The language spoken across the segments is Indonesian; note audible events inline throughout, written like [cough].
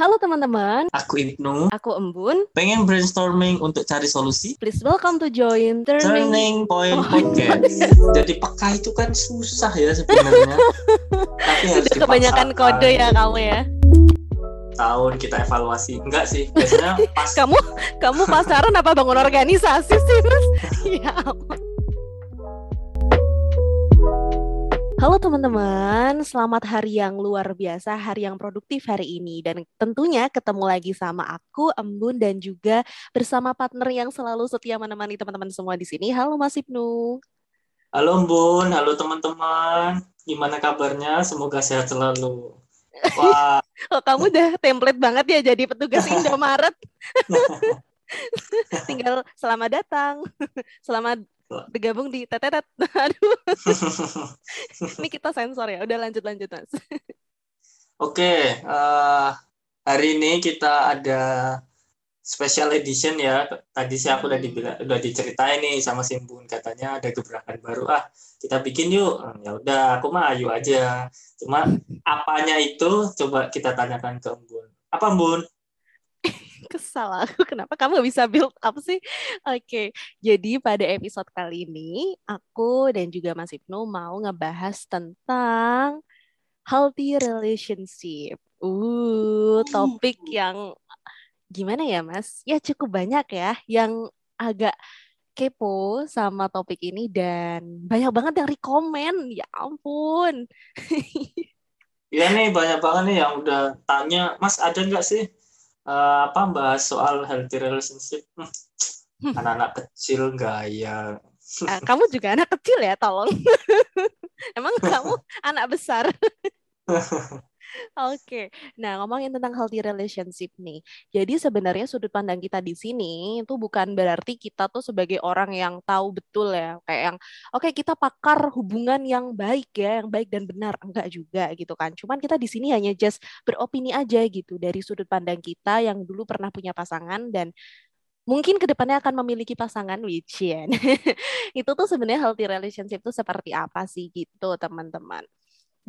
Halo teman-teman, Aku Ibnu, aku Embun. pengen brainstorming untuk cari solusi. Please welcome to join Turning. Turning Point. Podcast. [laughs] Jadi peka itu kan susah ya sebenarnya. Tapi harus Udah kebanyakan kode ya kamu ya. Tahun kita evaluasi. Enggak sih, biasanya pas [laughs] Kamu kamu pasaran apa bangun organisasi sih, Mas? [laughs] ya ampun. Halo teman-teman, selamat hari yang luar biasa, hari yang produktif hari ini. Dan tentunya ketemu lagi sama aku, Embun, dan juga bersama partner yang selalu setia menemani teman-teman semua di sini. Halo Mas Ibnu. Halo Bun, halo teman-teman. Gimana kabarnya? Semoga sehat selalu. Wah, [laughs] Oh, kamu udah template banget ya jadi petugas Indomaret. [laughs] Tinggal selamat datang. Selamat bergabung di tetetet. [laughs] Aduh, ini kita sensor ya. Udah lanjut lanjut Mas. Oke, eh, hari ini kita ada special edition ya. Tadi sih aku udah dibilang, udah diceritain nih sama Simbun katanya ada gebrakan baru. Ah, kita bikin yuk. Hmm, Ya udah, aku mah ayo aja. Cuma apanya itu coba kita tanyakan ke Embun. Apa Embun? Kesal aku [laughs] kenapa kamu nggak bisa build up sih? Oke, jadi pada episode kali ini aku dan juga Mas Ibnu mau ngebahas tentang healthy relationship. Uh, topik yang gimana ya Mas? Ya cukup banyak ya yang agak kepo sama topik ini dan banyak banget yang rekomen. Ya ampun. [laughs] Ya nih banyak banget nih yang udah tanya, Mas ada nggak sih eh, apa bahas soal healthy relationship? Hmm, anak-anak kecil gaya. Ah, kamu juga anak kecil ya, tolong. [laughs] Emang kamu anak besar? [laughs] Oke, nah ngomongin tentang healthy relationship nih. Jadi sebenarnya sudut pandang kita di sini itu bukan berarti kita tuh sebagai orang yang tahu betul ya, kayak yang oke kita pakar hubungan yang baik ya, yang baik dan benar, enggak juga gitu kan. Cuman kita di sini hanya just beropini aja gitu dari sudut pandang kita yang dulu pernah punya pasangan dan mungkin ke depannya akan memiliki pasangan which [laughs] itu tuh sebenarnya healthy relationship tuh seperti apa sih gitu teman-teman.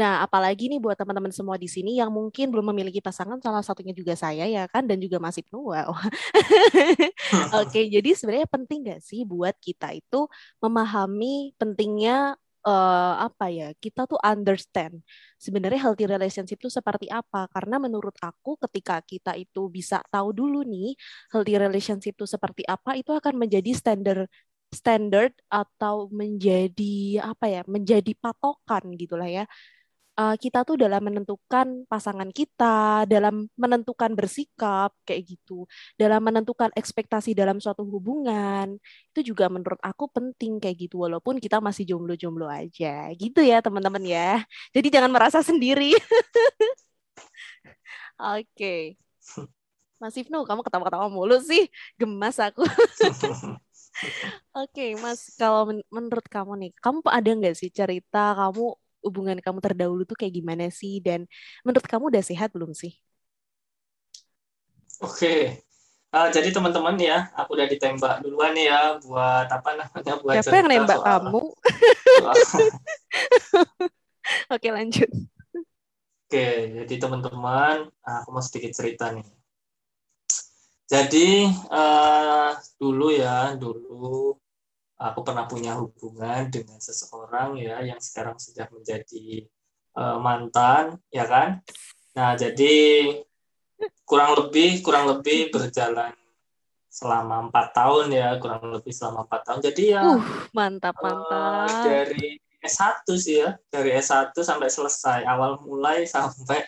Nah, apalagi nih buat teman-teman semua di sini yang mungkin belum memiliki pasangan, salah satunya juga saya ya kan, dan juga Mas Ibnu. Wow. [laughs] Oke, [laughs] jadi sebenarnya penting nggak sih buat kita itu memahami pentingnya eh, apa ya? Kita tuh understand sebenarnya healthy relationship itu seperti apa? Karena menurut aku ketika kita itu bisa tahu dulu nih healthy relationship itu seperti apa, itu akan menjadi standar standard atau menjadi apa ya? Menjadi patokan gitulah ya uh, kita tuh dalam menentukan pasangan kita, dalam menentukan bersikap kayak gitu, dalam menentukan ekspektasi dalam suatu hubungan, itu juga menurut aku penting kayak gitu walaupun kita masih jomblo-jomblo aja. Gitu ya, teman-teman ya. Jadi jangan merasa sendiri. [laughs] Oke. Mas Ibnu, kamu ketawa-ketawa mulu sih. Gemas aku. [laughs] Oke, Mas, kalau men- menurut kamu nih, kamu ada nggak sih cerita kamu hubungan kamu terdahulu tuh kayak gimana sih? Dan menurut kamu udah sehat belum sih? Oke. Eh, jadi teman-teman ya, aku udah ditembak duluan nih ya buat apa namanya buat Siapa yang nembak soal- kamu? soal- [laughs] Oke, lanjut. Oke, jadi teman-teman, aku mau sedikit cerita nih. Jadi eh, dulu ya, dulu aku pernah punya hubungan dengan seseorang ya yang sekarang sudah menjadi eh, mantan, ya kan? Nah, jadi kurang lebih kurang lebih berjalan selama empat tahun ya, kurang lebih selama empat tahun. Jadi ya Uh, mantap, eh, mantap. dari S1 sih ya, dari S1 sampai selesai, awal mulai [laughs] sampai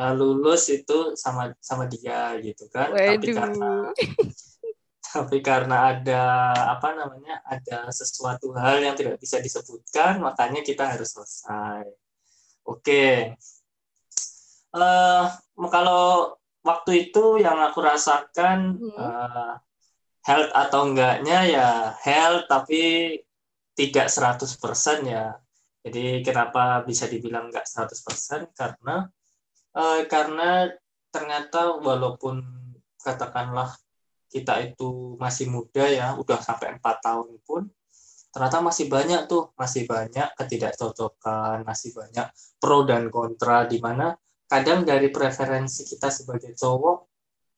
eh, lulus itu sama sama dia gitu kan. Tapi karena Waduh. Tapi karena ada apa namanya ada sesuatu hal yang tidak bisa disebutkan makanya kita harus selesai. Oke. Eh kalau waktu itu yang aku rasakan Hmm. eh, health atau enggaknya ya health tapi tidak 100% ya. Jadi kenapa bisa dibilang enggak 100% karena eh, karena ternyata walaupun katakanlah kita itu masih muda ya, udah sampai empat tahun pun, ternyata masih banyak tuh, masih banyak ketidakcocokan, masih banyak pro dan kontra di mana kadang dari preferensi kita sebagai cowok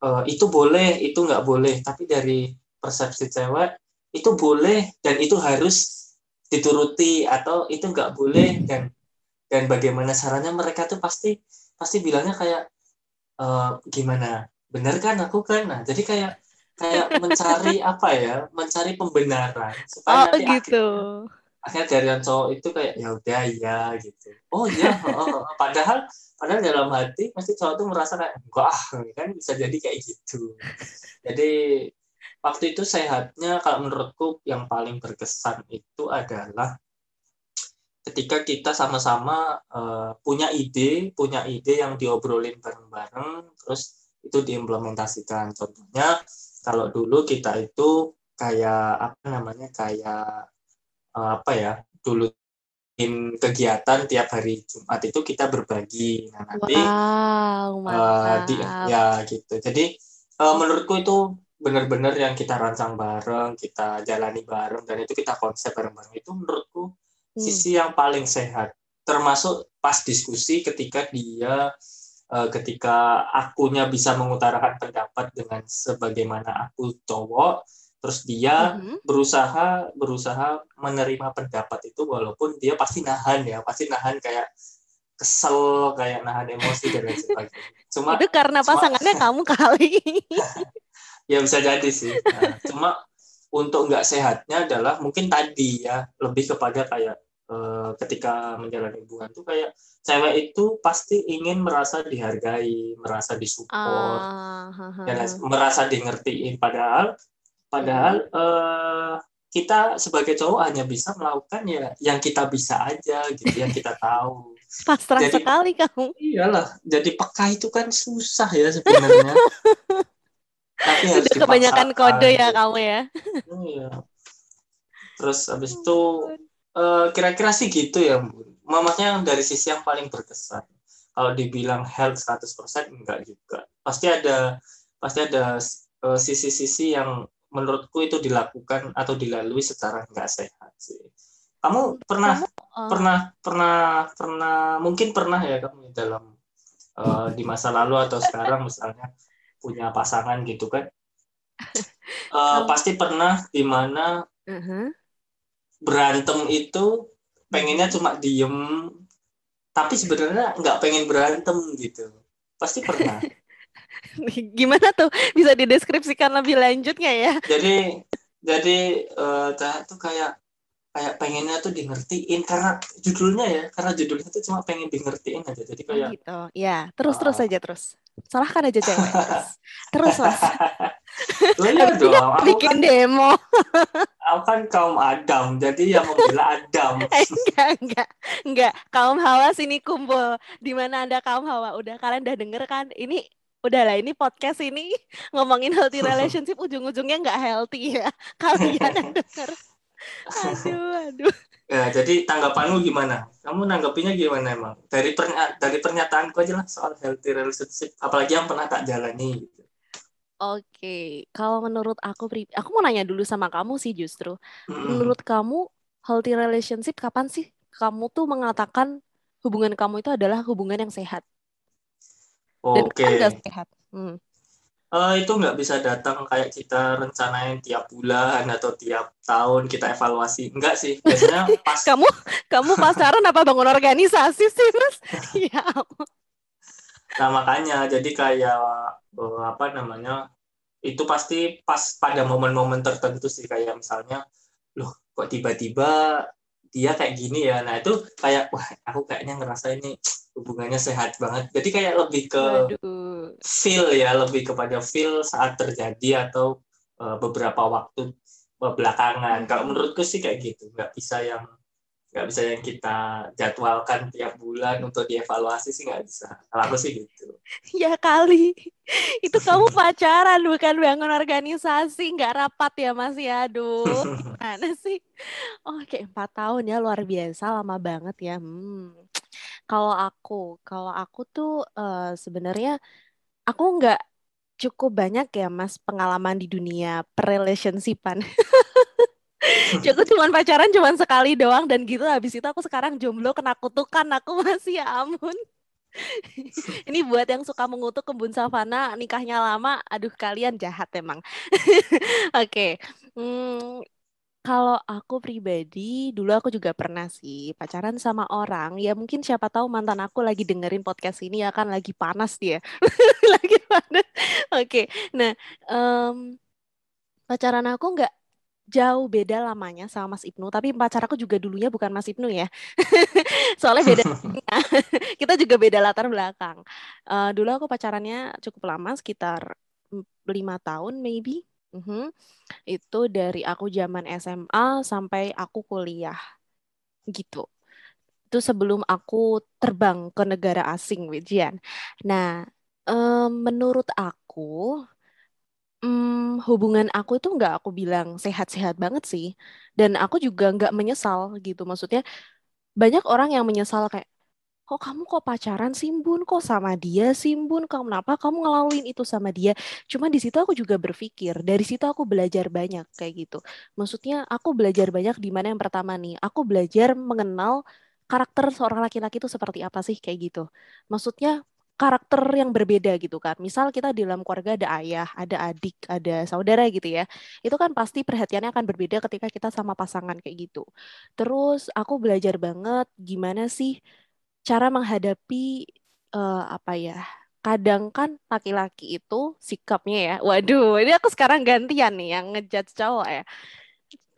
uh, itu boleh itu nggak boleh tapi dari persepsi cewek itu boleh dan itu harus dituruti atau itu nggak boleh dan dan bagaimana caranya mereka tuh pasti pasti bilangnya kayak e, gimana? Benar kan aku kan? Nah jadi kayak kayak mencari apa ya mencari pembenaran supaya oh, nanti gitu. akhirnya, akhirnya dari yang cowok itu kayak ya udah ya gitu oh iya [laughs] oh, padahal padahal dalam hati pasti cowok tuh merasa kayak enggak kan bisa jadi kayak gitu jadi waktu itu sehatnya kalau menurutku yang paling berkesan itu adalah ketika kita sama-sama uh, punya ide, punya ide yang diobrolin bareng-bareng, terus itu diimplementasikan. Contohnya kalau dulu kita itu kayak apa namanya kayak uh, apa ya dulu in kegiatan tiap hari Jumat itu kita berbagi. Nah nanti wow, uh, di, ya gitu. Jadi uh, menurutku itu benar-benar yang kita rancang bareng, kita jalani bareng, dan itu kita konsep bareng-bareng. Itu menurutku hmm. sisi yang paling sehat. Termasuk pas diskusi ketika dia, ketika akunya bisa mengutarakan pendapat dengan sebagaimana aku cowok, terus dia mm-hmm. berusaha berusaha menerima pendapat itu walaupun dia pasti nahan ya, pasti nahan kayak kesel kayak nahan emosi dan lain sebagainya. Cuma itu karena pasangannya cuma, [laughs] kamu kali. ya bisa jadi sih nah, cuma untuk nggak sehatnya adalah mungkin tadi ya lebih kepada kayak uh, ketika menjalani hubungan tuh kayak cewek itu pasti ingin merasa dihargai merasa disupport uh, dan merasa di ngertiin padahal padahal uh, kita sebagai cowok hanya bisa melakukan ya yang kita bisa aja gitu yang kita tahu. [laughs] Pasrah jadi, sekali kamu. Iyalah jadi peka itu kan susah ya sebenarnya. [laughs] Tapi harus kebanyakan kode ya kamu ya. Iya. Terus habis itu uh, kira-kira sih gitu ya mamaknya dari sisi yang paling berkesan. Kalau dibilang health 100% enggak juga. Pasti ada pasti ada uh, sisi-sisi yang menurutku itu dilakukan atau dilalui secara enggak sehat sih. Kamu pernah kamu, uh... pernah pernah pernah mungkin pernah ya kamu dalam uh, di masa lalu atau sekarang misalnya punya pasangan gitu kan? [laughs] Uh, pasti pernah di mana uh-huh. Berantem itu pengennya cuma diem tapi sebenarnya nggak pengen berantem gitu. Pasti pernah. [laughs] Gimana tuh? Bisa dideskripsikan lebih lanjut nggak ya? Jadi jadi uh, tuh kayak kayak pengennya tuh di ngertiin karena judulnya ya karena judulnya tuh cuma pengen di ngertiin aja. Jadi kayak oh gitu. Ya terus uh, terus aja terus salahkan aja cewek terus terus mas. [laughs] Iya dong aku bikin kan, demo. Aku kan kaum Adam jadi yang membela Adam. [laughs] Enggak enggak. Enggak. Kaum Hawa sini kumpul. Di mana ada kaum Hawa? Udah kalian udah denger kan? Ini udahlah ini podcast ini ngomongin healthy [laughs] relationship ujung-ujungnya nggak healthy ya. Kalian yang denger. Aduh aduh ya jadi tanggapanmu gimana kamu nanggapinya gimana emang dari pernya dari pernyataanku aja lah soal healthy relationship apalagi yang pernah tak jalani gitu. Oke, kalau menurut aku, aku mau nanya dulu sama kamu sih justru. Hmm. Menurut kamu, healthy relationship kapan sih kamu tuh mengatakan hubungan kamu itu adalah hubungan yang sehat? Oke. Okay. Dan sehat? Hmm uh, itu nggak bisa datang kayak kita rencanain tiap bulan atau tiap tahun kita evaluasi. Enggak sih biasanya [laughs] pas kamu kamu pasaran apa bangun organisasi sih mas? [laughs] Ya nah makanya jadi kayak uh, apa namanya itu pasti pas pada momen-momen tertentu sih kayak misalnya loh kok tiba-tiba dia kayak gini ya. Nah itu kayak wah aku kayaknya ngerasa ini hubungannya sehat banget. Jadi kayak lebih ke Waduh. feel ya lebih kepada feel saat terjadi atau uh, beberapa waktu belakangan. Kalau menurutku sih kayak gitu. Nggak bisa yang nggak bisa yang kita jadwalkan tiap bulan untuk dievaluasi sih nggak bisa. Kalau sih gitu. Ya kali. Itu kamu pacaran bukan bangun organisasi. Nggak rapat ya mas? Ya aduh. Gimana sih? Oke empat tahun ya luar biasa lama banget ya. Hmm. kalau aku kalau aku tuh uh, sebenarnya aku nggak cukup banyak ya mas pengalaman di dunia perrelationshipan [laughs] [laughs] Cukup cuma pacaran cuma sekali doang dan gitu habis itu aku sekarang jomblo kena kutukan aku masih ya ampun. [laughs] Ini buat yang suka mengutuk kebun savana nikahnya lama, aduh kalian jahat emang. [laughs] Oke, okay. hmm, kalau aku pribadi, dulu aku juga pernah sih pacaran sama orang. Ya mungkin siapa tahu mantan aku lagi dengerin podcast ini akan lagi panas dia, lagi panas. Oke, okay. nah um, pacaran aku nggak jauh beda lamanya sama Mas Ibnu, tapi pacar aku juga dulunya bukan Mas Ibnu ya. [laughs] Soalnya beda. [laughs] [laughs] kita juga beda latar belakang. Uh, dulu aku pacarannya cukup lama, sekitar lima tahun maybe. Uh -huh. Itu dari aku zaman SMA sampai aku kuliah. Gitu. Itu sebelum aku terbang ke negara asing, Wijian. Nah, um, menurut aku hmm, hubungan aku itu nggak aku bilang sehat-sehat banget sih. Dan aku juga nggak menyesal gitu. Maksudnya banyak orang yang menyesal kayak, kok kamu kok pacaran Simbun, kok sama dia Simbun, kamu kenapa kamu ngelaluin itu sama dia? Cuma di situ aku juga berpikir, dari situ aku belajar banyak kayak gitu. Maksudnya aku belajar banyak di mana yang pertama nih, aku belajar mengenal karakter seorang laki-laki itu seperti apa sih kayak gitu. Maksudnya karakter yang berbeda gitu kan. Misal kita di dalam keluarga ada ayah, ada adik, ada saudara gitu ya. Itu kan pasti perhatiannya akan berbeda ketika kita sama pasangan kayak gitu. Terus aku belajar banget gimana sih cara menghadapi uh, apa ya? Kadang kan laki-laki itu sikapnya ya. Waduh, ini aku sekarang gantian nih yang ngejudge cowok ya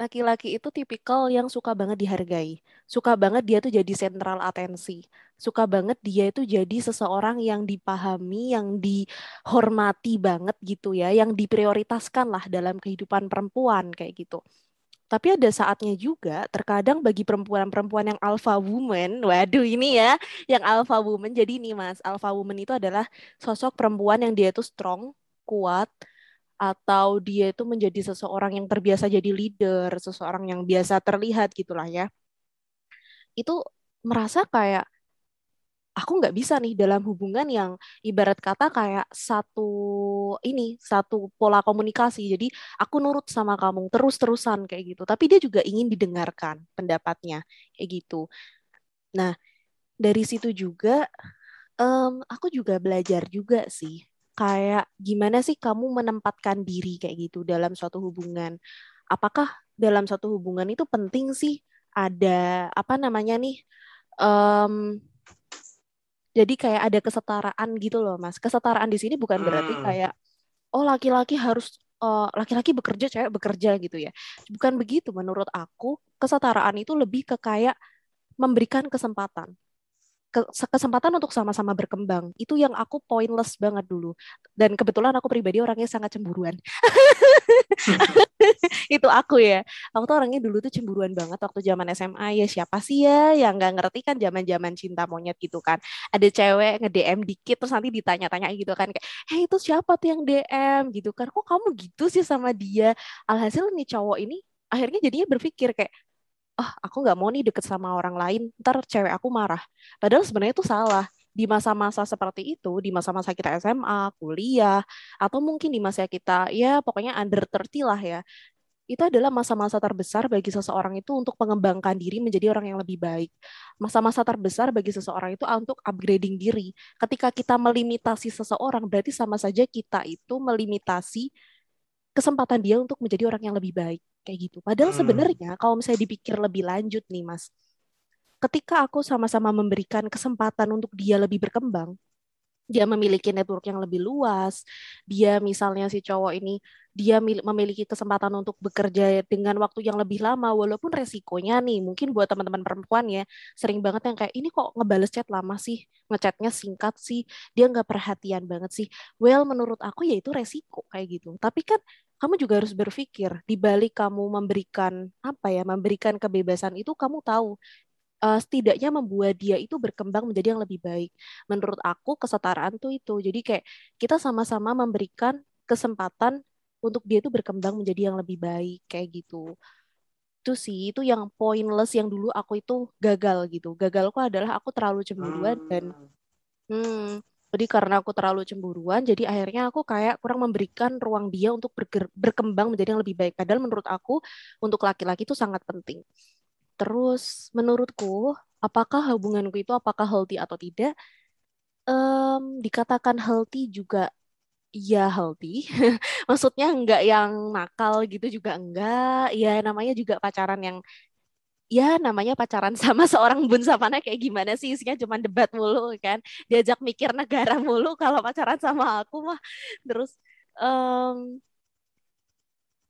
laki-laki itu tipikal yang suka banget dihargai. Suka banget dia tuh jadi sentral atensi. Suka banget dia itu jadi seseorang yang dipahami, yang dihormati banget gitu ya, yang diprioritaskan lah dalam kehidupan perempuan kayak gitu. Tapi ada saatnya juga, terkadang bagi perempuan-perempuan yang alpha woman, waduh ini ya, yang alpha woman, jadi nih mas, alpha woman itu adalah sosok perempuan yang dia itu strong, kuat, atau dia itu menjadi seseorang yang terbiasa jadi leader, seseorang yang biasa terlihat gitulah ya. Itu merasa kayak aku nggak bisa nih dalam hubungan yang ibarat kata kayak satu ini satu pola komunikasi. Jadi aku nurut sama kamu terus-terusan kayak gitu. Tapi dia juga ingin didengarkan pendapatnya kayak gitu. Nah dari situ juga um, aku juga belajar juga sih kayak gimana sih kamu menempatkan diri kayak gitu dalam suatu hubungan? Apakah dalam suatu hubungan itu penting sih ada apa namanya nih? Um, jadi kayak ada kesetaraan gitu loh, Mas. Kesetaraan di sini bukan berarti hmm. kayak oh laki-laki harus uh, laki-laki bekerja, cewek bekerja gitu ya. Bukan begitu menurut aku. Kesetaraan itu lebih ke kayak memberikan kesempatan kesempatan untuk sama-sama berkembang. Itu yang aku pointless banget dulu. Dan kebetulan aku pribadi orangnya sangat cemburuan. [laughs] Itu aku ya. Aku tuh orangnya dulu tuh cemburuan banget waktu zaman SMA ya siapa sih ya yang nggak ngerti kan zaman zaman cinta monyet gitu kan. Ada cewek nge DM dikit terus nanti ditanya-tanya gitu kan. Kayak hei itu siapa tuh yang DM gitu kan. Kok kamu gitu sih sama dia? Alhasil nih cowok ini akhirnya jadinya berpikir kayak ah aku nggak mau nih deket sama orang lain ntar cewek aku marah padahal sebenarnya itu salah di masa-masa seperti itu di masa-masa kita SMA kuliah atau mungkin di masa kita ya pokoknya under 30 lah ya itu adalah masa-masa terbesar bagi seseorang itu untuk mengembangkan diri menjadi orang yang lebih baik. Masa-masa terbesar bagi seseorang itu untuk upgrading diri. Ketika kita melimitasi seseorang, berarti sama saja kita itu melimitasi kesempatan dia untuk menjadi orang yang lebih baik kayak gitu. Padahal hmm. sebenarnya kalau misalnya dipikir lebih lanjut nih Mas, ketika aku sama-sama memberikan kesempatan untuk dia lebih berkembang, dia memiliki network yang lebih luas, dia misalnya si cowok ini dia memiliki kesempatan untuk bekerja dengan waktu yang lebih lama walaupun resikonya nih mungkin buat teman-teman perempuan ya sering banget yang kayak ini kok ngebales chat lama sih ngechatnya singkat sih dia nggak perhatian banget sih well menurut aku ya itu resiko kayak gitu tapi kan kamu juga harus berpikir di balik kamu memberikan apa ya memberikan kebebasan itu kamu tahu uh, setidaknya membuat dia itu berkembang menjadi yang lebih baik. Menurut aku kesetaraan tuh itu. Jadi kayak kita sama-sama memberikan kesempatan untuk dia itu berkembang menjadi yang lebih baik kayak gitu itu sih itu yang pointless yang dulu aku itu gagal gitu gagalku adalah aku terlalu cemburuan dan hmm. Jadi karena aku terlalu cemburuan jadi akhirnya aku kayak kurang memberikan ruang dia untuk berkembang menjadi yang lebih baik padahal menurut aku untuk laki-laki itu sangat penting terus menurutku apakah hubunganku itu apakah healthy atau tidak um, dikatakan healthy juga ya healthy. [laughs] Maksudnya enggak yang nakal gitu juga enggak. Ya namanya juga pacaran yang ya namanya pacaran [laughs] sama seorang bun samana kayak gimana sih? Isinya cuma debat mulu kan? Diajak mikir negara mulu [laughs] kalau pacaran sama aku mah. Terus um,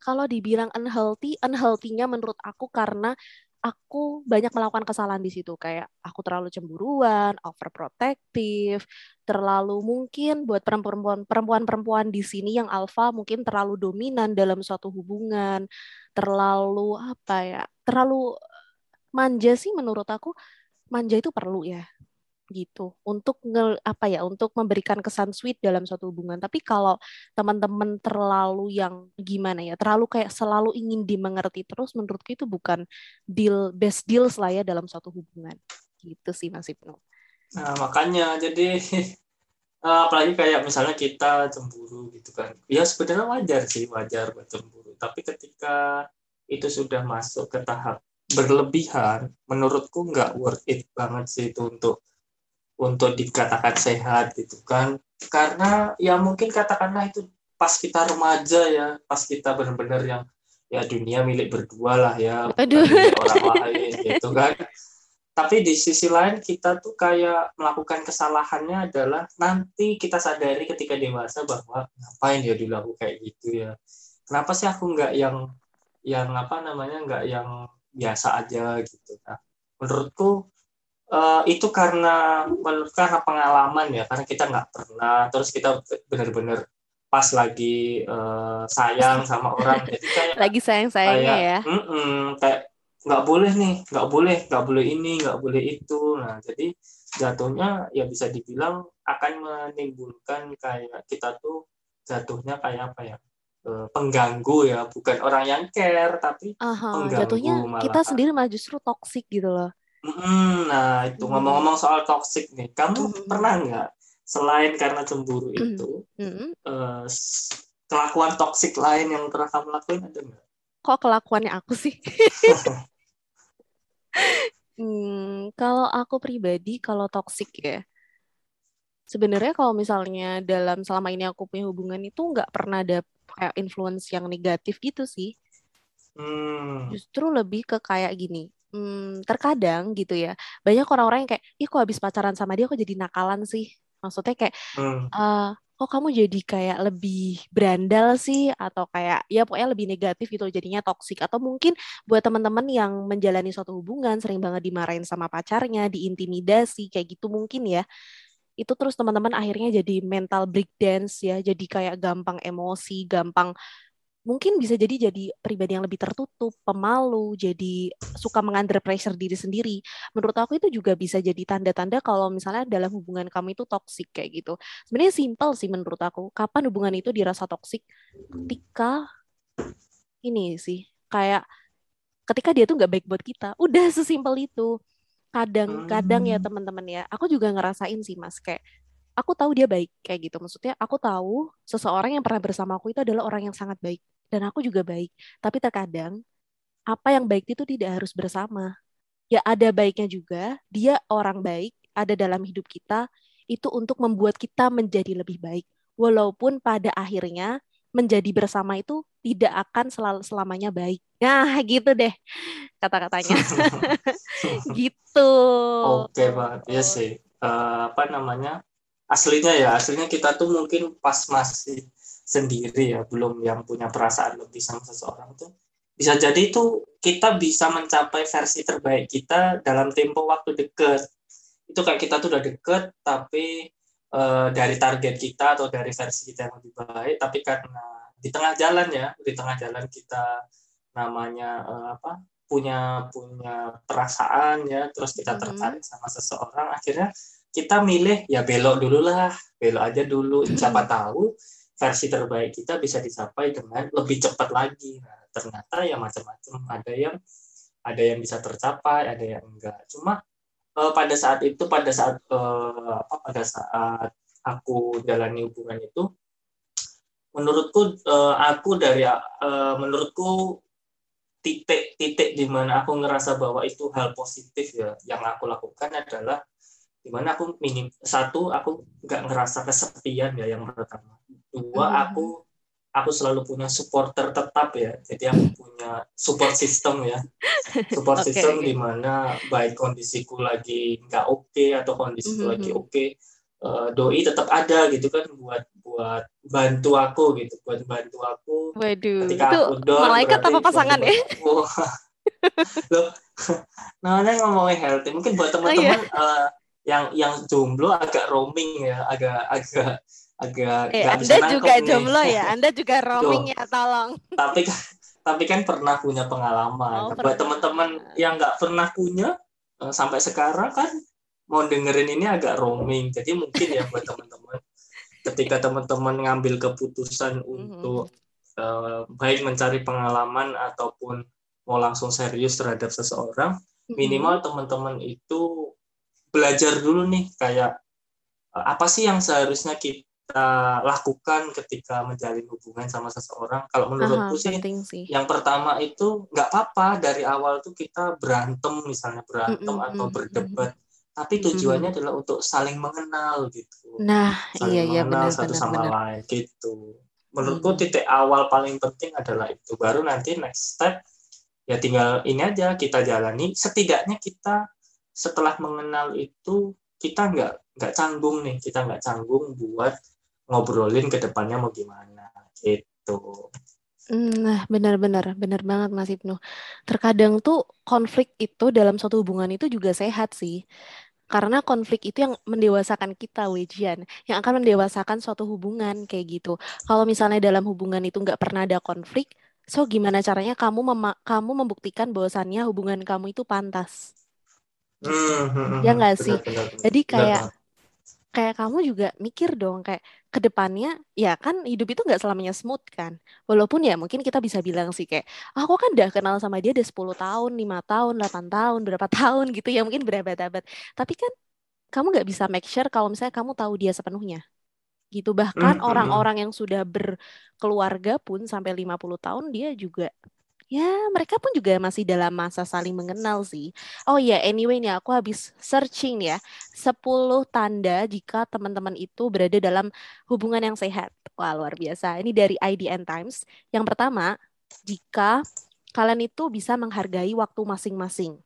kalau dibilang unhealthy unhealthy-nya menurut aku karena aku banyak melakukan kesalahan di situ. Kayak aku terlalu cemburuan, overprotective, terlalu mungkin buat perempuan perempuan-perempuan di sini yang alfa mungkin terlalu dominan dalam suatu hubungan, terlalu apa ya? terlalu manja sih menurut aku manja itu perlu ya gitu. Untuk nge, apa ya untuk memberikan kesan sweet dalam suatu hubungan. Tapi kalau teman-teman terlalu yang gimana ya terlalu kayak selalu ingin dimengerti terus menurutku itu bukan deal best deals lah ya dalam suatu hubungan. Gitu sih Mas Ibnu. Nah makanya jadi [laughs] apalagi kayak misalnya kita cemburu gitu kan. Ya sebenarnya wajar sih wajar buat cemburu. Tapi ketika itu sudah masuk ke tahap berlebihan. Menurutku nggak worth it banget sih itu untuk untuk dikatakan sehat gitu kan. Karena ya mungkin katakanlah itu pas kita remaja ya pas kita benar-benar yang ya dunia milik berdua lah ya Aduh. orang lain gitu kan. Tapi di sisi lain kita tuh kayak melakukan kesalahannya adalah nanti kita sadari ketika dewasa bahwa ngapain ya dulu aku kayak gitu ya. Kenapa sih aku nggak yang yang apa namanya nggak yang biasa aja gitu. Nah, menurutku uh, itu karena menurut karena pengalaman ya, karena kita nggak pernah, terus kita benar-benar pas lagi uh, sayang sama orang, [laughs] jadi kayak lagi sayang sayangnya ya, mm -mm, kayak nggak boleh nih, nggak boleh, nggak boleh ini, nggak boleh itu. Nah, jadi jatuhnya ya bisa dibilang akan menimbulkan kayak kita tuh jatuhnya kayak apa ya? Eh, pengganggu ya, bukan orang yang care tapi Aha, pengganggu. Jatuhnya malah. kita sendiri malah justru toksik gitu loh. Hmm, nah itu ngomong-ngomong soal toksik nih, kamu hmm. pernah nggak selain karena cemburu hmm. itu hmm. uh, kelakuan toksik lain yang pernah kamu lakuin ada nggak? Kok kelakuannya aku sih? [laughs] hmm, kalau aku pribadi kalau toksik ya, sebenarnya kalau misalnya dalam selama ini aku punya hubungan itu nggak pernah ada kayak influence yang negatif gitu sih. Hmm. Justru lebih ke kayak gini. Hmm, terkadang gitu ya banyak orang-orang yang kayak ih kok habis pacaran sama dia kok jadi nakalan sih maksudnya kayak hmm. uh, kok kamu jadi kayak lebih berandal sih atau kayak ya pokoknya lebih negatif gitu jadinya toksik atau mungkin buat teman-teman yang menjalani suatu hubungan sering banget dimarahin sama pacarnya diintimidasi kayak gitu mungkin ya itu terus teman-teman akhirnya jadi mental breakdance ya jadi kayak gampang emosi gampang mungkin bisa jadi jadi pribadi yang lebih tertutup pemalu jadi suka mengunder pressure diri sendiri. Menurut aku itu juga bisa jadi tanda-tanda kalau misalnya dalam hubungan kamu itu toksik kayak gitu. Sebenarnya simpel sih menurut aku. Kapan hubungan itu dirasa toksik ketika ini sih kayak ketika dia tuh nggak baik buat kita. Udah sesimpel itu kadang-kadang ya hmm. teman-teman ya aku juga ngerasain sih mas kayak aku tahu dia baik kayak gitu. Maksudnya aku tahu seseorang yang pernah bersama aku itu adalah orang yang sangat baik dan aku juga baik. Tapi terkadang apa yang baik itu tidak harus bersama. Ya ada baiknya juga dia orang baik ada dalam hidup kita itu untuk membuat kita menjadi lebih baik. Walaupun pada akhirnya menjadi bersama itu tidak akan selalu selamanya baik. Nah, gitu deh kata-katanya. [laughs] gitu. Oke, Pak. Iya sih. Uh, apa namanya? Aslinya ya, aslinya kita tuh mungkin pas masih sendiri ya, belum yang punya perasaan lebih sama seseorang tuh bisa jadi itu kita bisa mencapai versi terbaik kita dalam tempo waktu dekat. Itu kayak kita tuh udah deket tapi uh, dari target kita atau dari versi kita yang lebih baik tapi karena di tengah jalan ya di tengah jalan kita namanya uh, apa punya punya perasaan ya terus kita mm-hmm. tertarik sama seseorang akhirnya kita milih ya belok dulu lah belok aja dulu. Siapa tahu versi terbaik kita bisa dicapai dengan lebih cepat lagi. Nah ternyata ya macam-macam. Ada yang ada yang bisa tercapai ada yang enggak. Cuma uh, pada saat itu pada saat uh, apa pada saat aku jalani hubungan itu menurutku uh, aku dari uh, menurutku titik-titik di mana aku ngerasa bahwa itu hal positif ya yang aku lakukan adalah di mana aku minim satu aku nggak ngerasa kesepian ya yang pertama dua hmm. aku aku selalu punya supporter tetap ya jadi aku punya support system ya support okay, system okay. di mana baik kondisiku lagi nggak oke okay, atau kondisiku mm -hmm. lagi oke okay, uh, doi tetap ada gitu kan buat buat bantu aku gitu buat bantu aku Waduh, ketika itu aku down malaikat apa pasangan ya [laughs] loh [laughs] namanya ngomongin healthy mungkin buat teman-teman oh, iya. uh, yang yang jomblo agak roaming ya agak agak agak eh, Anda juga nih. jomblo ya Anda juga roaming ya tolong tapi kan tapi kan pernah punya pengalaman oh, buat teman-teman yang nggak pernah punya uh, sampai sekarang kan mau dengerin ini agak roaming jadi mungkin ya buat teman-teman [laughs] ketika teman-teman ngambil keputusan mm-hmm. untuk uh, baik mencari pengalaman ataupun mau langsung serius terhadap seseorang mm-hmm. minimal teman-teman itu belajar dulu nih kayak eh, apa sih yang seharusnya kita lakukan ketika menjalin hubungan sama seseorang. Kalau menurutku Aha, sih, sih, yang pertama itu nggak apa-apa dari awal tuh kita berantem misalnya berantem mm -mm, atau berdebat, mm -mm. tapi tujuannya mm -mm. adalah untuk saling mengenal gitu. Nah, saling iya iya mengenal benar, satu benar, sama benar. lain gitu. Menurutku mm titik awal paling penting adalah itu. Baru nanti next step ya tinggal ini aja kita jalani. Setidaknya kita setelah mengenal itu kita nggak nggak canggung nih kita nggak canggung buat ngobrolin ke depannya mau gimana gitu. Nah, benar-benar, benar banget Mas Ibnu. Terkadang tuh konflik itu dalam suatu hubungan itu juga sehat sih. Karena konflik itu yang mendewasakan kita, Wejian. Yang akan mendewasakan suatu hubungan kayak gitu. Kalau misalnya dalam hubungan itu nggak pernah ada konflik, so gimana caranya kamu kamu membuktikan bahwasannya hubungan kamu itu pantas? Hmm, hmm, hmm, ya nggak sih jadi kayak kayak kamu juga mikir dong kayak ke depannya ya kan hidup itu nggak selamanya smooth kan. Walaupun ya mungkin kita bisa bilang sih kayak ah, aku kan udah kenal sama dia udah 10 tahun lima tahun 8 tahun berapa [laughs] tahun gitu ya mungkin berabad-abad. Tapi kan kamu nggak bisa make sure kalau misalnya kamu tahu dia sepenuhnya gitu. Bahkan orang-orang yang sudah berkeluarga pun sampai 50 tahun dia juga Ya, mereka pun juga masih dalam masa saling mengenal sih. Oh ya, anyway nih aku habis searching ya. 10 tanda jika teman-teman itu berada dalam hubungan yang sehat. Wah, luar biasa. Ini dari IDN Times. Yang pertama, jika kalian itu bisa menghargai waktu masing-masing.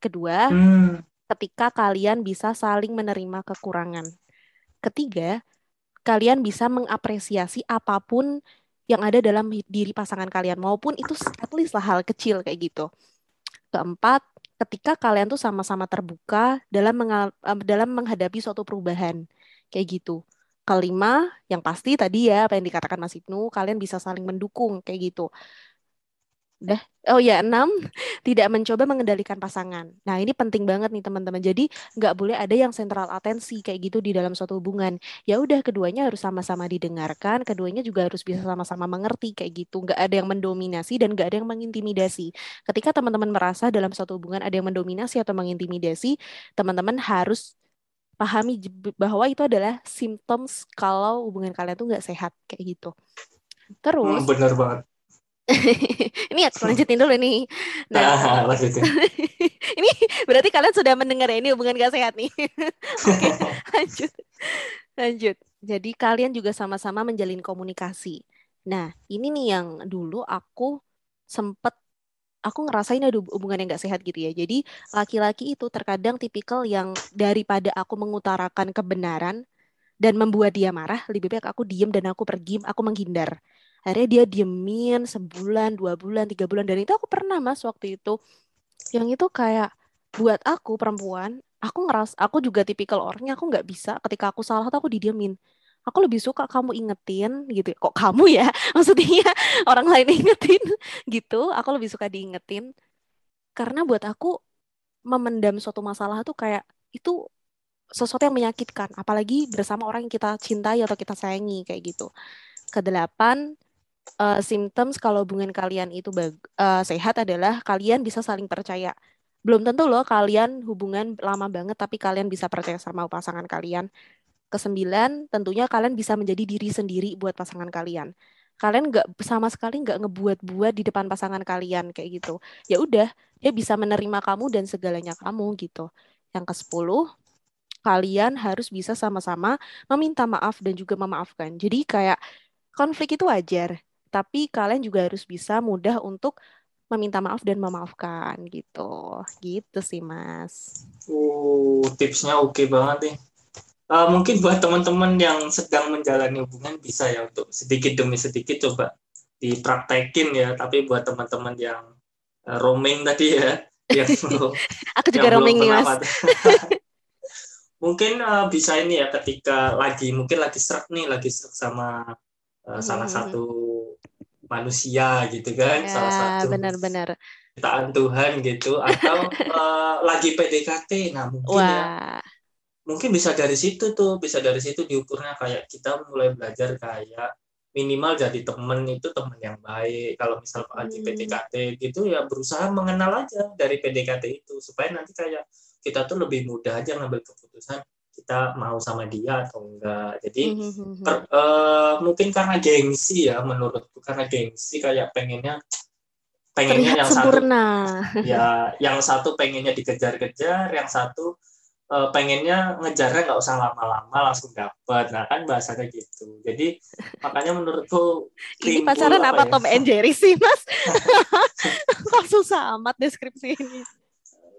Kedua, hmm. ketika kalian bisa saling menerima kekurangan. Ketiga, kalian bisa mengapresiasi apa pun yang ada dalam diri pasangan kalian maupun itu at least lah hal kecil kayak gitu. Keempat, ketika kalian tuh sama-sama terbuka dalam mengal dalam menghadapi suatu perubahan kayak gitu. Kelima, yang pasti tadi ya apa yang dikatakan Mas Ibnu, kalian bisa saling mendukung kayak gitu. Udah. Oh ya, enam, tidak mencoba mengendalikan pasangan. Nah, ini penting banget nih teman-teman. Jadi, nggak boleh ada yang sentral atensi kayak gitu di dalam suatu hubungan. Ya udah, keduanya harus sama-sama didengarkan, keduanya juga harus bisa sama-sama mengerti kayak gitu. Nggak ada yang mendominasi dan nggak ada yang mengintimidasi. Ketika teman-teman merasa dalam suatu hubungan ada yang mendominasi atau mengintimidasi, teman-teman harus pahami bahwa itu adalah symptoms kalau hubungan kalian tuh nggak sehat kayak gitu. Terus, hmm, benar banget [laughs] ini aku lanjutin dulu nih. Nah, [laughs] lanjutin. [laughs] ini berarti kalian sudah mendengar ya ini hubungan gak sehat nih. Oke, lanjut. Lanjut. Jadi kalian juga sama-sama menjalin komunikasi. Nah, ini nih yang dulu aku sempet aku ngerasain ada hubungan yang gak sehat gitu ya. Jadi laki-laki itu terkadang tipikal yang daripada aku mengutarakan kebenaran dan membuat dia marah, lebih baik aku diem dan aku pergi, aku menghindar akhirnya dia diemin sebulan dua bulan tiga bulan. Dan itu aku pernah mas waktu itu. Yang itu kayak buat aku perempuan aku ngeras aku juga tipikal orangnya aku nggak bisa ketika aku salah tuh aku didiemin. Aku lebih suka kamu ingetin gitu kok kamu ya? [laughs] Maksudnya orang lain ingetin [laughs] gitu aku lebih suka diingetin. Karena buat aku memendam suatu masalah tuh kayak itu sesuatu yang menyakitkan. Apalagi bersama orang yang kita cintai atau kita sayangi kayak gitu. Kedelapan uh, symptoms kalau hubungan kalian itu uh, sehat adalah kalian bisa saling percaya. Belum tentu loh kalian hubungan lama banget tapi kalian bisa percaya sama pasangan kalian. Kesembilan, tentunya kalian bisa menjadi diri sendiri buat pasangan kalian. Kalian nggak sama sekali nggak ngebuat-buat di depan pasangan kalian kayak gitu. Ya udah, dia bisa menerima kamu dan segalanya kamu gitu. Yang ke sepuluh, kalian harus bisa sama-sama meminta maaf dan juga memaafkan. Jadi kayak konflik itu wajar, tapi kalian juga harus bisa mudah untuk meminta maaf dan memaafkan gitu. Gitu sih, Mas. Uh, tipsnya oke banget nih. Uh, mungkin buat teman-teman yang sedang menjalani hubungan bisa ya untuk sedikit demi sedikit coba dipraktekin ya. Tapi buat teman-teman yang uh, roaming tadi ya, [laughs] yang belum, aku juga roaming nih mas. [laughs] mungkin uh, bisa ini ya ketika lagi mungkin lagi serak nih, lagi serak sama uh, hmm. salah satu manusia gitu kan, ya, salah satu benar-benar. ciptaan Tuhan gitu, atau uh, [laughs] lagi PDKT, nah mungkin ya, Wah. ya mungkin bisa dari situ tuh, bisa dari situ diukurnya. Kayak kita mulai belajar kayak minimal jadi temen itu temen yang baik. Kalau misal lagi hmm. PDKT gitu ya berusaha mengenal aja dari PDKT itu. Supaya nanti kayak kita tuh lebih mudah aja ngambil keputusan kita mau sama dia atau enggak jadi hmm. per, uh, mungkin karena gengsi ya menurutku karena gengsi kayak pengennya pengennya Terlihat yang sempurna. satu ya [laughs] yang satu pengennya dikejar-kejar yang satu uh, pengennya ngejarnya nggak usah lama-lama langsung dapat nah kan bahasanya gitu jadi makanya menurutku ini pacaran apa, apa ya? Tom and Jerry sih mas [laughs] langsung amat deskripsi ini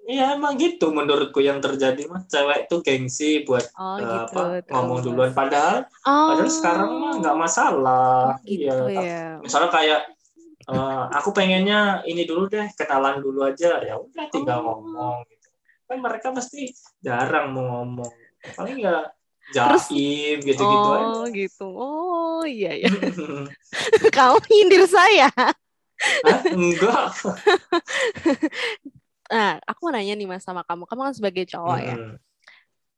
Iya emang gitu menurutku yang terjadi mas. Cewek itu gengsi buat oh, uh, gitu, apa ngomong duluan. Padahal oh. padahal sekarang mah nggak masalah. Oh, gitu iya ya. misalnya kayak uh, aku pengennya ini dulu deh kenalan dulu aja. Ya udah tinggal oh. ngomong gitu. Kan mereka pasti jarang mau ngomong. Paling ya jaim gitu-gitu oh, aja. gitu. Oh iya ya kau hindir saya? Hah? enggak [laughs] nah aku mau nanya nih mas sama kamu kamu kan sebagai cowok ya. hmm. ya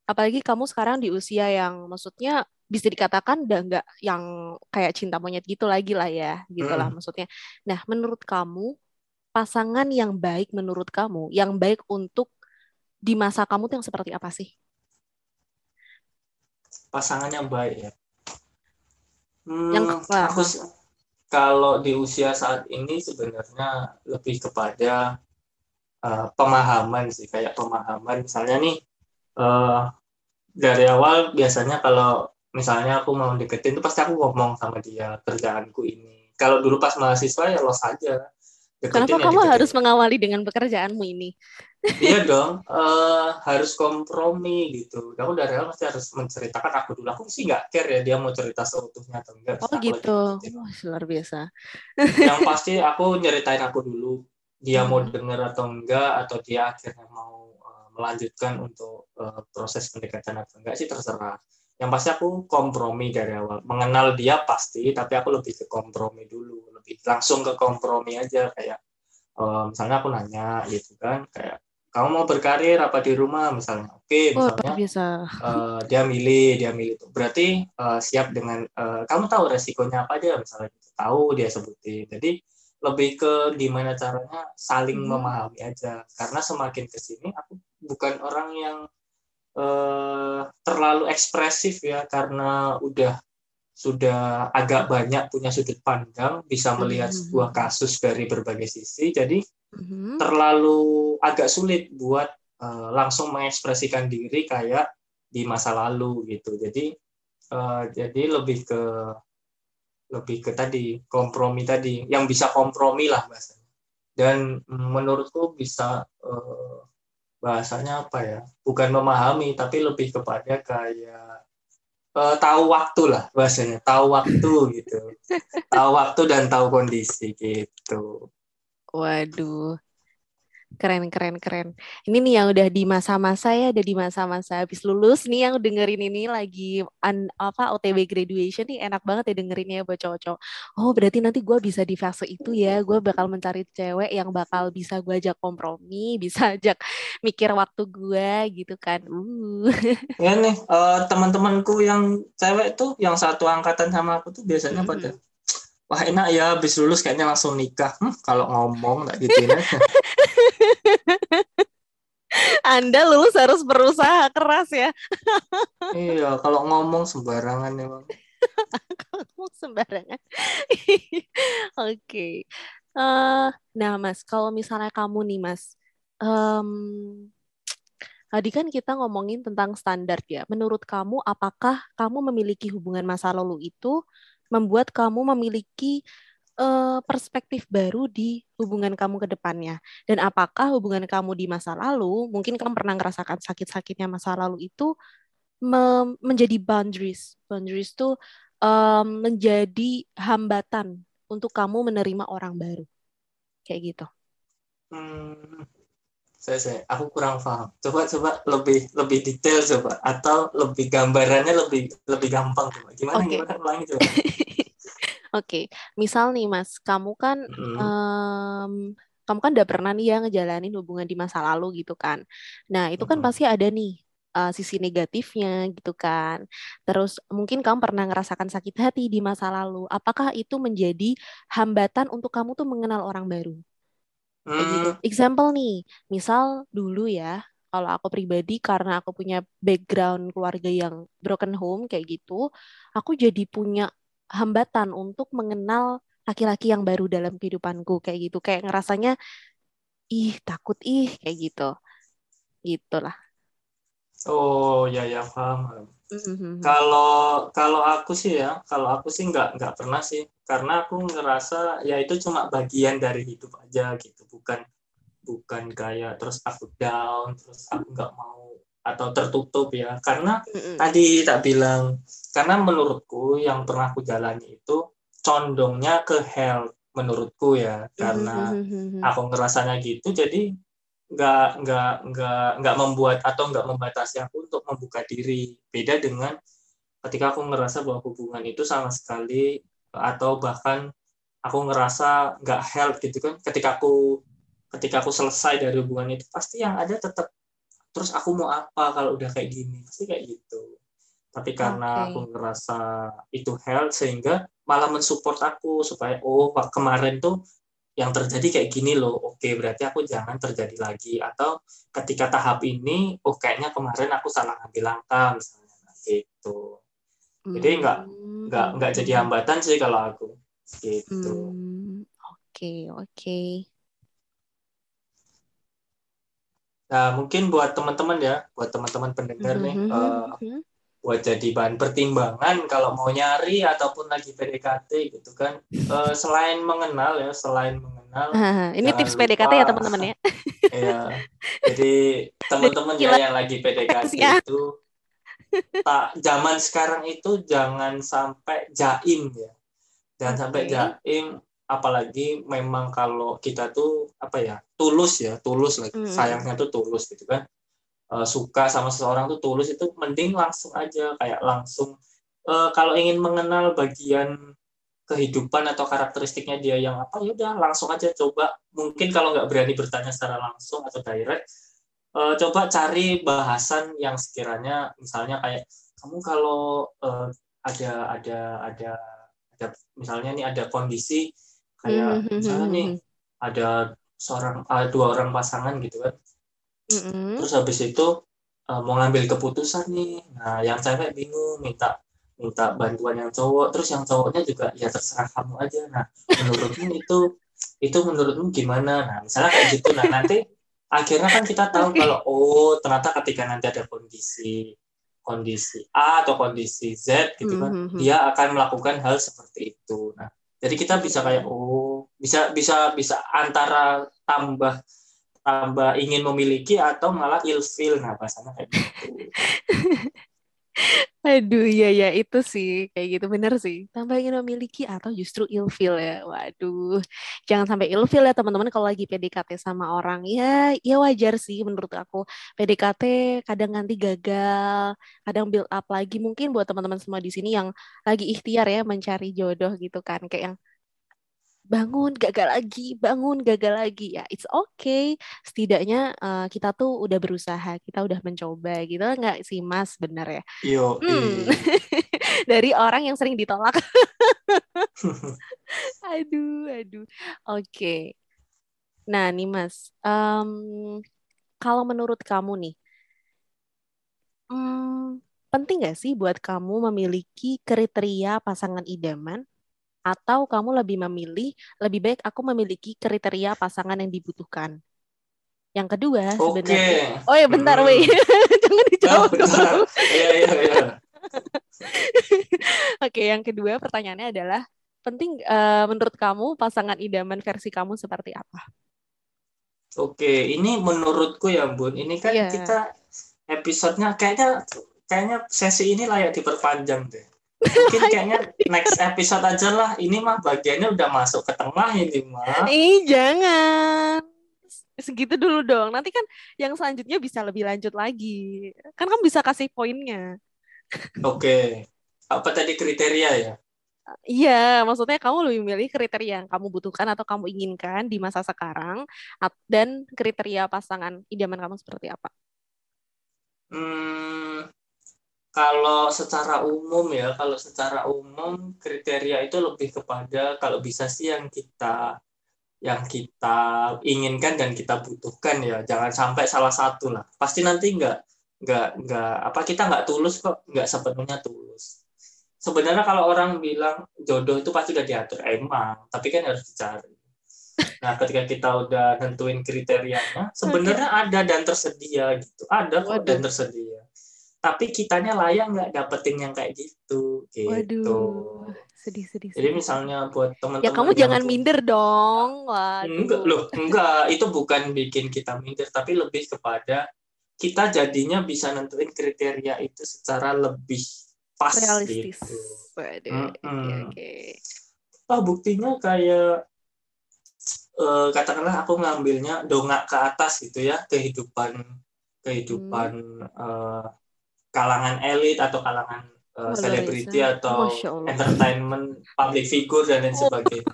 apalagi kamu sekarang di usia yang maksudnya bisa dikatakan udah nggak yang kayak cinta monyet gitu lagi lah ya gitulah hmm. maksudnya nah menurut kamu pasangan yang baik menurut kamu yang baik untuk di masa kamu tuh yang seperti apa sih? Pasangan yang baik ya. Hmm, yang aku kalau di usia saat ini sebenarnya lebih kepada uh, pemahaman sih kayak pemahaman misalnya nih uh, dari awal biasanya kalau misalnya aku mau deketin tuh pasti aku ngomong sama dia kerjaanku ini kalau dulu pas mahasiswa ya los aja Kenapa kamu deketin. harus mengawali dengan pekerjaanmu ini? iya dong, uh, harus kompromi gitu. Aku dari awal pasti harus menceritakan aku dulu. Aku sih nggak care ya dia mau cerita seutuhnya atau enggak. Oh gitu, oh, luar biasa. Yang pasti aku nyeritain aku dulu. Dia hmm. mau denger atau enggak, atau dia akhirnya mau uh, melanjutkan untuk uh, proses pendekatan atau enggak sih terserah. Yang pasti aku kompromi dari awal. Mengenal dia pasti, tapi aku lebih ke kompromi dulu lebih langsung ke kompromi aja kayak uh, misalnya aku nanya gitu kan kayak kamu mau berkarir apa di rumah misalnya oke okay, misalnya oh, Uh, dia milih dia milih itu berarti uh, siap dengan uh, kamu tahu resikonya apa dia misalnya gitu. tahu dia sebutin jadi lebih ke gimana caranya saling hmm. memahami aja karena semakin ke sini aku bukan orang yang uh, terlalu ekspresif ya karena udah sudah agak banyak punya sudut pandang, bisa melihat mm -hmm. sebuah kasus dari berbagai sisi, jadi mm -hmm. terlalu agak sulit buat uh, langsung mengekspresikan diri kayak di masa lalu gitu. Jadi uh, jadi lebih ke lebih ke tadi kompromi tadi, yang bisa kompromi lah bahasanya. Dan menurutku bisa uh, bahasanya apa ya? Bukan memahami, tapi lebih kepada kayak uh, tahu waktu lah bahasanya tahu waktu gitu [laughs] tahu waktu dan tahu kondisi gitu waduh Keren, keren, keren. Ini nih yang udah di masa-masa ya, udah di masa-masa habis lulus nih yang dengerin ini lagi an, apa OTW graduation nih enak banget ya dengerinnya buat cowok-cowok. Oh berarti nanti gue bisa di fase itu ya, gue bakal mencari cewek yang bakal bisa gue ajak kompromi, [laughs] bisa ajak mikir waktu gue gitu kan. Uh. Ya nih uh, teman-temanku yang cewek tuh, yang satu angkatan sama aku tuh biasanya mm -hmm. pada wah enak ya habis lulus kayaknya langsung nikah hmm, kalau ngomong nggak gitu ya [laughs] Anda lulus harus berusaha keras ya. [laughs] iya, kalau ngomong sembarangan emang. kalau [laughs] ngomong sembarangan. Oke. okay. Uh, eh, nah, Mas, kalau misalnya kamu nih, Mas, um, Tadi kan kita ngomongin tentang standar ya. Menurut kamu, apakah kamu memiliki hubungan masa lalu itu membuat kamu memiliki uh, perspektif baru di hubungan kamu ke depannya? Dan apakah hubungan kamu di masa lalu, mungkin kamu pernah merasakan sakit-sakitnya masa lalu itu me menjadi boundaries. Boundaries itu um, menjadi hambatan untuk kamu menerima orang baru. Kayak gitu. Hmm, saya, saya aku kurang paham coba coba lebih lebih detail coba atau lebih gambarannya lebih lebih gampang coba gimana okay. gimana ulangi coba [laughs] Oke, okay. misal nih Mas, kamu kan mm. um, kamu kan udah pernah nih ya ngejalanin hubungan di masa lalu gitu kan. Nah, itu kan mm. pasti ada nih uh, sisi negatifnya gitu kan. Terus mungkin kamu pernah ngerasakan sakit hati di masa lalu. Apakah itu menjadi hambatan untuk kamu tuh mengenal orang baru? Kayak gitu. Hmm. Example nih, misal dulu ya, kalau aku pribadi karena aku punya background keluarga yang broken home kayak gitu, aku jadi punya hambatan untuk mengenal laki-laki yang baru dalam kehidupanku kayak gitu. Kayak ngerasanya ih takut ih kayak gitu. Gitulah. Oh ya ya paham. Mm-hmm. Kalau kalau aku sih ya, kalau aku sih nggak nggak pernah sih, karena aku ngerasa ya itu cuma bagian dari hidup aja gitu, bukan bukan kayak terus aku down, terus aku nggak mau atau tertutup ya, karena mm-hmm. tadi tak bilang, karena menurutku yang pernah aku jalani itu condongnya ke health menurutku ya, karena mm-hmm. aku ngerasanya gitu, jadi nggak nggak nggak nggak membuat atau nggak membatasi aku untuk membuka diri. Beda dengan ketika aku ngerasa bahwa hubungan itu sama sekali atau bahkan aku ngerasa nggak health gitu kan. Ketika aku ketika aku selesai dari hubungan itu pasti yang ada tetap terus aku mau apa kalau udah kayak gini? Pasti kayak gitu. Tapi karena okay. aku ngerasa itu health sehingga malah mensupport aku supaya oh kemarin tuh yang terjadi kayak gini loh oke berarti aku jangan terjadi lagi. Atau ketika tahap ini oh kayaknya kemarin aku salah ngambil langkah misalnya. Nah, gitu. Jadi nggak hmm. nggak nggak jadi hambatan sih kalau aku. Gitu. Hmm, oke oke. Nah mungkin buat teman-teman ya buat teman-teman pendengar nih uh, buat jadi bahan pertimbangan kalau mau nyari ataupun lagi PDKT gitu kan. Uh, selain mengenal ya selain mengenal ini tips lupa, PDKT ya teman-teman ya. [laughs] Ya jadi teman-teman ya yang lagi PDKT itu tak zaman sekarang itu jangan sampai jaim ya. Jangan okay. sampai jaim apalagi memang kalau kita tuh apa ya tulus ya tulus lagi. Hmm. sayangnya tuh tulus gitu kan uh, suka sama seseorang tuh tulus itu mending langsung aja kayak langsung uh, kalau ingin mengenal bagian kehidupan atau karakteristiknya dia yang apa ya udah langsung aja coba mungkin kalau nggak berani bertanya secara langsung atau direct uh, coba cari bahasan yang sekiranya misalnya kayak kamu kalau uh, ada ada ada ada misalnya nih ada kondisi kayak mm-hmm. misalnya nih ada seorang uh, dua orang pasangan gitu kan Mm-hmm. Terus habis itu uh, mau ngambil keputusan nih. Nah, yang cewek bingung minta minta bantuan yang cowok, terus yang cowoknya juga ya terserah kamu aja. Nah, menurutmu [laughs] itu itu menurutmu gimana? Nah, misalnya kayak gitu. Nah, nanti akhirnya kan kita tahu kalau oh ternyata ketika nanti ada kondisi kondisi A atau kondisi Z gitu kan, mm-hmm. dia akan melakukan hal seperti itu. Nah, jadi kita bisa kayak oh bisa bisa bisa antara tambah tambah ingin memiliki atau malah ilfil nah bahasanya kayak gitu [laughs] Aduh, iya ya itu sih kayak gitu bener sih. Tambah ingin memiliki atau justru ilfil ya. Waduh, jangan sampai ilfil ya teman-teman kalau lagi PDKT sama orang. Ya, ya wajar sih menurut aku. PDKT kadang nanti gagal, kadang build up lagi. Mungkin buat teman-teman semua di sini yang lagi ikhtiar ya mencari jodoh gitu kan, kayak yang bangun gagal lagi bangun gagal lagi. Ya it's okay. Setidaknya uh, kita tuh udah berusaha kita udah mencoba gitu nggak sih mas bener ya? Yo, hmm. [laughs] dari orang yang sering ditolak. [laughs] Aduh aduh. Oke. Okay. nah nih mas um, kalau menurut kamu nih um, penting nggak sih buat kamu memiliki kriteria pasangan idaman atau kamu lebih memilih lebih baik aku memiliki kriteria pasangan yang dibutuhkan? Yang kedua Oke. sebenarnya. Oh ya bentar, Hmm. weh. [laughs] Jangan Oh, dijawab dulu. Iya, iya, iya. [laughs] Oke, yang kedua pertanyaannya adalah penting eh, menurut kamu pasangan idaman versi kamu seperti apa? Oke, ini menurutku ya, Bun. Ini kan Iya. kita episodenya kayaknya kayaknya sesi ini layak diperpanjang deh. Mungkin [laughs] kayaknya next episode aja lah. Ini mah bagiannya udah masuk ke tengah ini mah. Ih, jangan. Segitu dulu dong. Nanti kan yang selanjutnya bisa lebih lanjut lagi. Kan kamu bisa kasih poinnya. Oke. Apa tadi kriteria ya? Iya, maksudnya kamu lebih memilih kriteria yang kamu butuhkan atau kamu inginkan di masa sekarang dan kriteria pasangan idaman kamu seperti apa? Hmm, kalau secara umum ya, kalau secara umum kriteria itu lebih kepada kalau bisa sih yang kita yang kita inginkan dan kita butuhkan ya. Jangan sampai salah satu lah. Pasti nanti nggak nggak nggak apa kita nggak tulus kok, nggak sepenuhnya tulus. Sebenarnya kalau orang bilang jodoh itu pasti udah diatur emang, tapi kan harus dicari. Nah, ketika kita udah nentuin kriterianya, sebenarnya ada dan tersedia gitu. Ada kok dan tersedia. Tapi kitanya layak nggak dapetin yang kayak gitu, gitu. Waduh, sedih sedih. Jadi sedih. misalnya buat Ya teman-teman kamu yang jangan tuh- minder dong. Waduh. Enggak, loh, enggak. Itu bukan bikin kita minder, tapi lebih kepada kita jadinya bisa nentuin kriteria itu secara lebih pas Realistis. gitu. Waduh, oke Mm-mm. oke. Oh, buktinya kayak eh, katakanlah aku ngambilnya dongak ke atas gitu ya kehidupan kehidupan eh, kalangan elit atau kalangan eh, selebriti biasa. atau entertainment public figure dan lain sebagainya.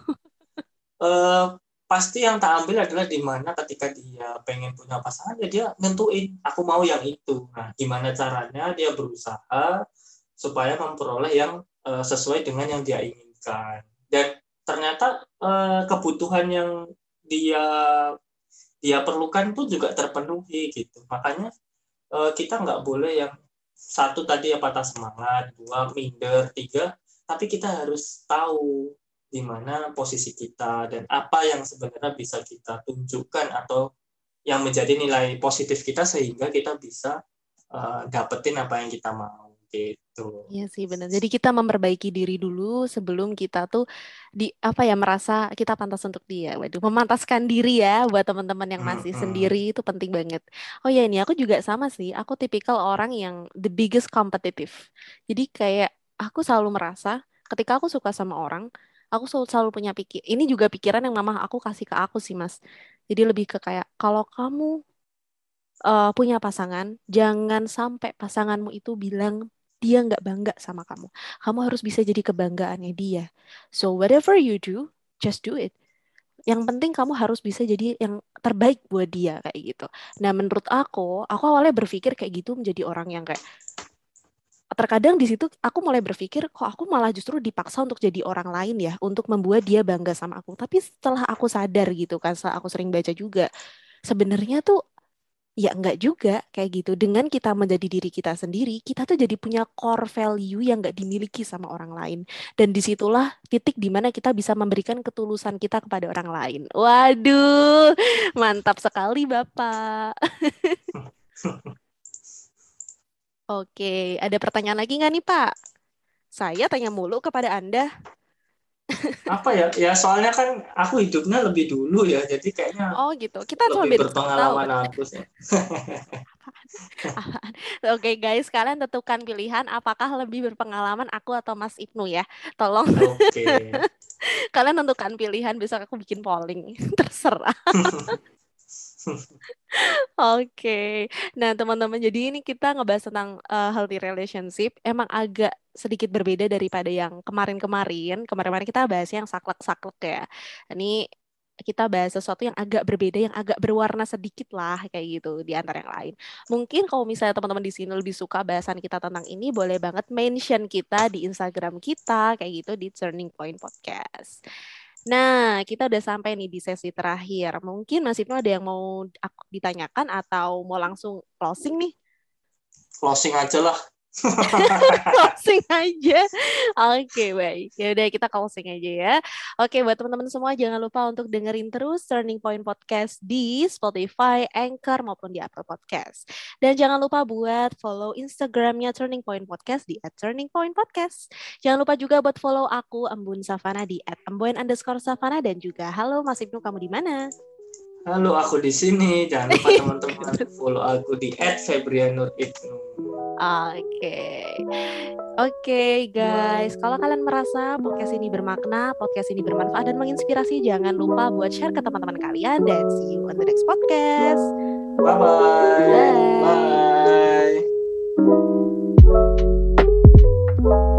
Eh, pasti yang tak ambil adalah di mana ketika dia pengen punya pasangan ya dia nentuin aku mau yang itu. Nah, gimana caranya dia berusaha supaya memperoleh yang eh, sesuai dengan yang dia inginkan. Dan ternyata eh, kebutuhan yang dia dia perlukan pun juga terpenuhi gitu. Makanya eh, kita nggak boleh yang satu tadi ya patah semangat, dua minder, tiga tapi kita harus tahu di mana posisi kita dan apa yang sebenarnya bisa kita tunjukkan atau yang menjadi nilai positif kita sehingga kita bisa eh, dapetin apa yang kita mau gitu. Iya sih benar. Jadi kita memperbaiki diri dulu sebelum kita tuh di apa ya merasa kita pantas untuk dia. Waduh, memantaskan diri ya buat teman-teman yang masih Mm-mm. sendiri itu penting banget. Oh ya ini aku juga sama sih. Aku tipikal orang yang the biggest competitive. Jadi kayak aku selalu merasa ketika aku suka sama orang, aku selalu, selalu punya pikir. Ini juga pikiran yang mama aku kasih ke aku sih, Mas. Jadi lebih ke kayak kalau kamu eh, punya pasangan, jangan sampai pasanganmu itu bilang dia nggak bangga sama kamu. Kamu harus bisa jadi kebanggaannya dia. So whatever you do, just do it. Yang penting kamu harus bisa jadi yang terbaik buat dia kayak gitu. Nah menurut aku, aku awalnya berpikir kayak gitu menjadi orang yang kayak terkadang di situ aku mulai berpikir kok aku malah justru dipaksa untuk jadi orang lain ya untuk membuat dia bangga sama aku. Tapi setelah aku sadar gitu kan, setelah aku sering baca juga, sebenarnya tuh Ya enggak juga kayak gitu. Dengan kita menjadi diri kita sendiri, kita tuh jadi punya core value yang enggak dimiliki sama orang lain. Dan di situlah titik di mana kita bisa memberikan ketulusan kita kepada orang lain. Waduh, mantap sekali Bapak. [laughs] Oke, ada pertanyaan lagi nggak nih Pak? Saya tanya mulu kepada Anda. Apa ya? Ya soalnya kan aku hidupnya lebih dulu ya, jadi kayaknya Oh gitu, kita lebih tahun. berpengalaman aku sih. [laughs] Oke guys, kalian tentukan pilihan apakah lebih berpengalaman aku atau Mas Ibnu ya. Tolong Oke. [laughs] kalian tentukan pilihan, besok aku bikin polling. [laughs] Terserah. Oke. Nah, teman-teman, jadi ini kita ngebahas tentang uh, healthy relationship. Emang agak sedikit berbeda daripada yang kemarin-kemarin. Kemarin-kemarin kita bahas yang saklek-saklek ya. Ini kita bahas sesuatu yang agak berbeda, yang agak berwarna sedikit lah kayak gitu di antara yang lain. Mungkin kalau misalnya teman-teman di sini lebih suka bahasan kita tentang ini, boleh banget mention kita di Instagram kita kayak gitu di Turning Point Podcast. Nah, kita udah sampai nih di sesi terakhir. Mungkin Mas Ibnu ada yang mau ditanyakan atau mau langsung closing nih? Closing aja lah. Closing aja. Oke, baik. Ya udah kita closing aja ya. Oke, buat teman-teman semua jangan lupa untuk dengerin terus Turning Point Podcast di Spotify, Anchor maupun di Apple Podcast. Dan jangan lupa buat follow Instagramnya Turning Point Podcast di @turningpointpodcast. Jangan lupa juga buat follow aku Embun Savana di @embun underscore Savana dan juga halo Mas Ibnu kamu di mana? Halo, aku di sini. Jangan lupa [laughs] teman-teman follow aku di @febrianuribnu. Oke. Oke, guys. Kalau kalian merasa podcast ini bermakna, podcast ini bermanfaat dan menginspirasi, jangan lupa buat share ke teman-teman kalian dan see you on the next podcast. Bye-bye. Bye. Bye.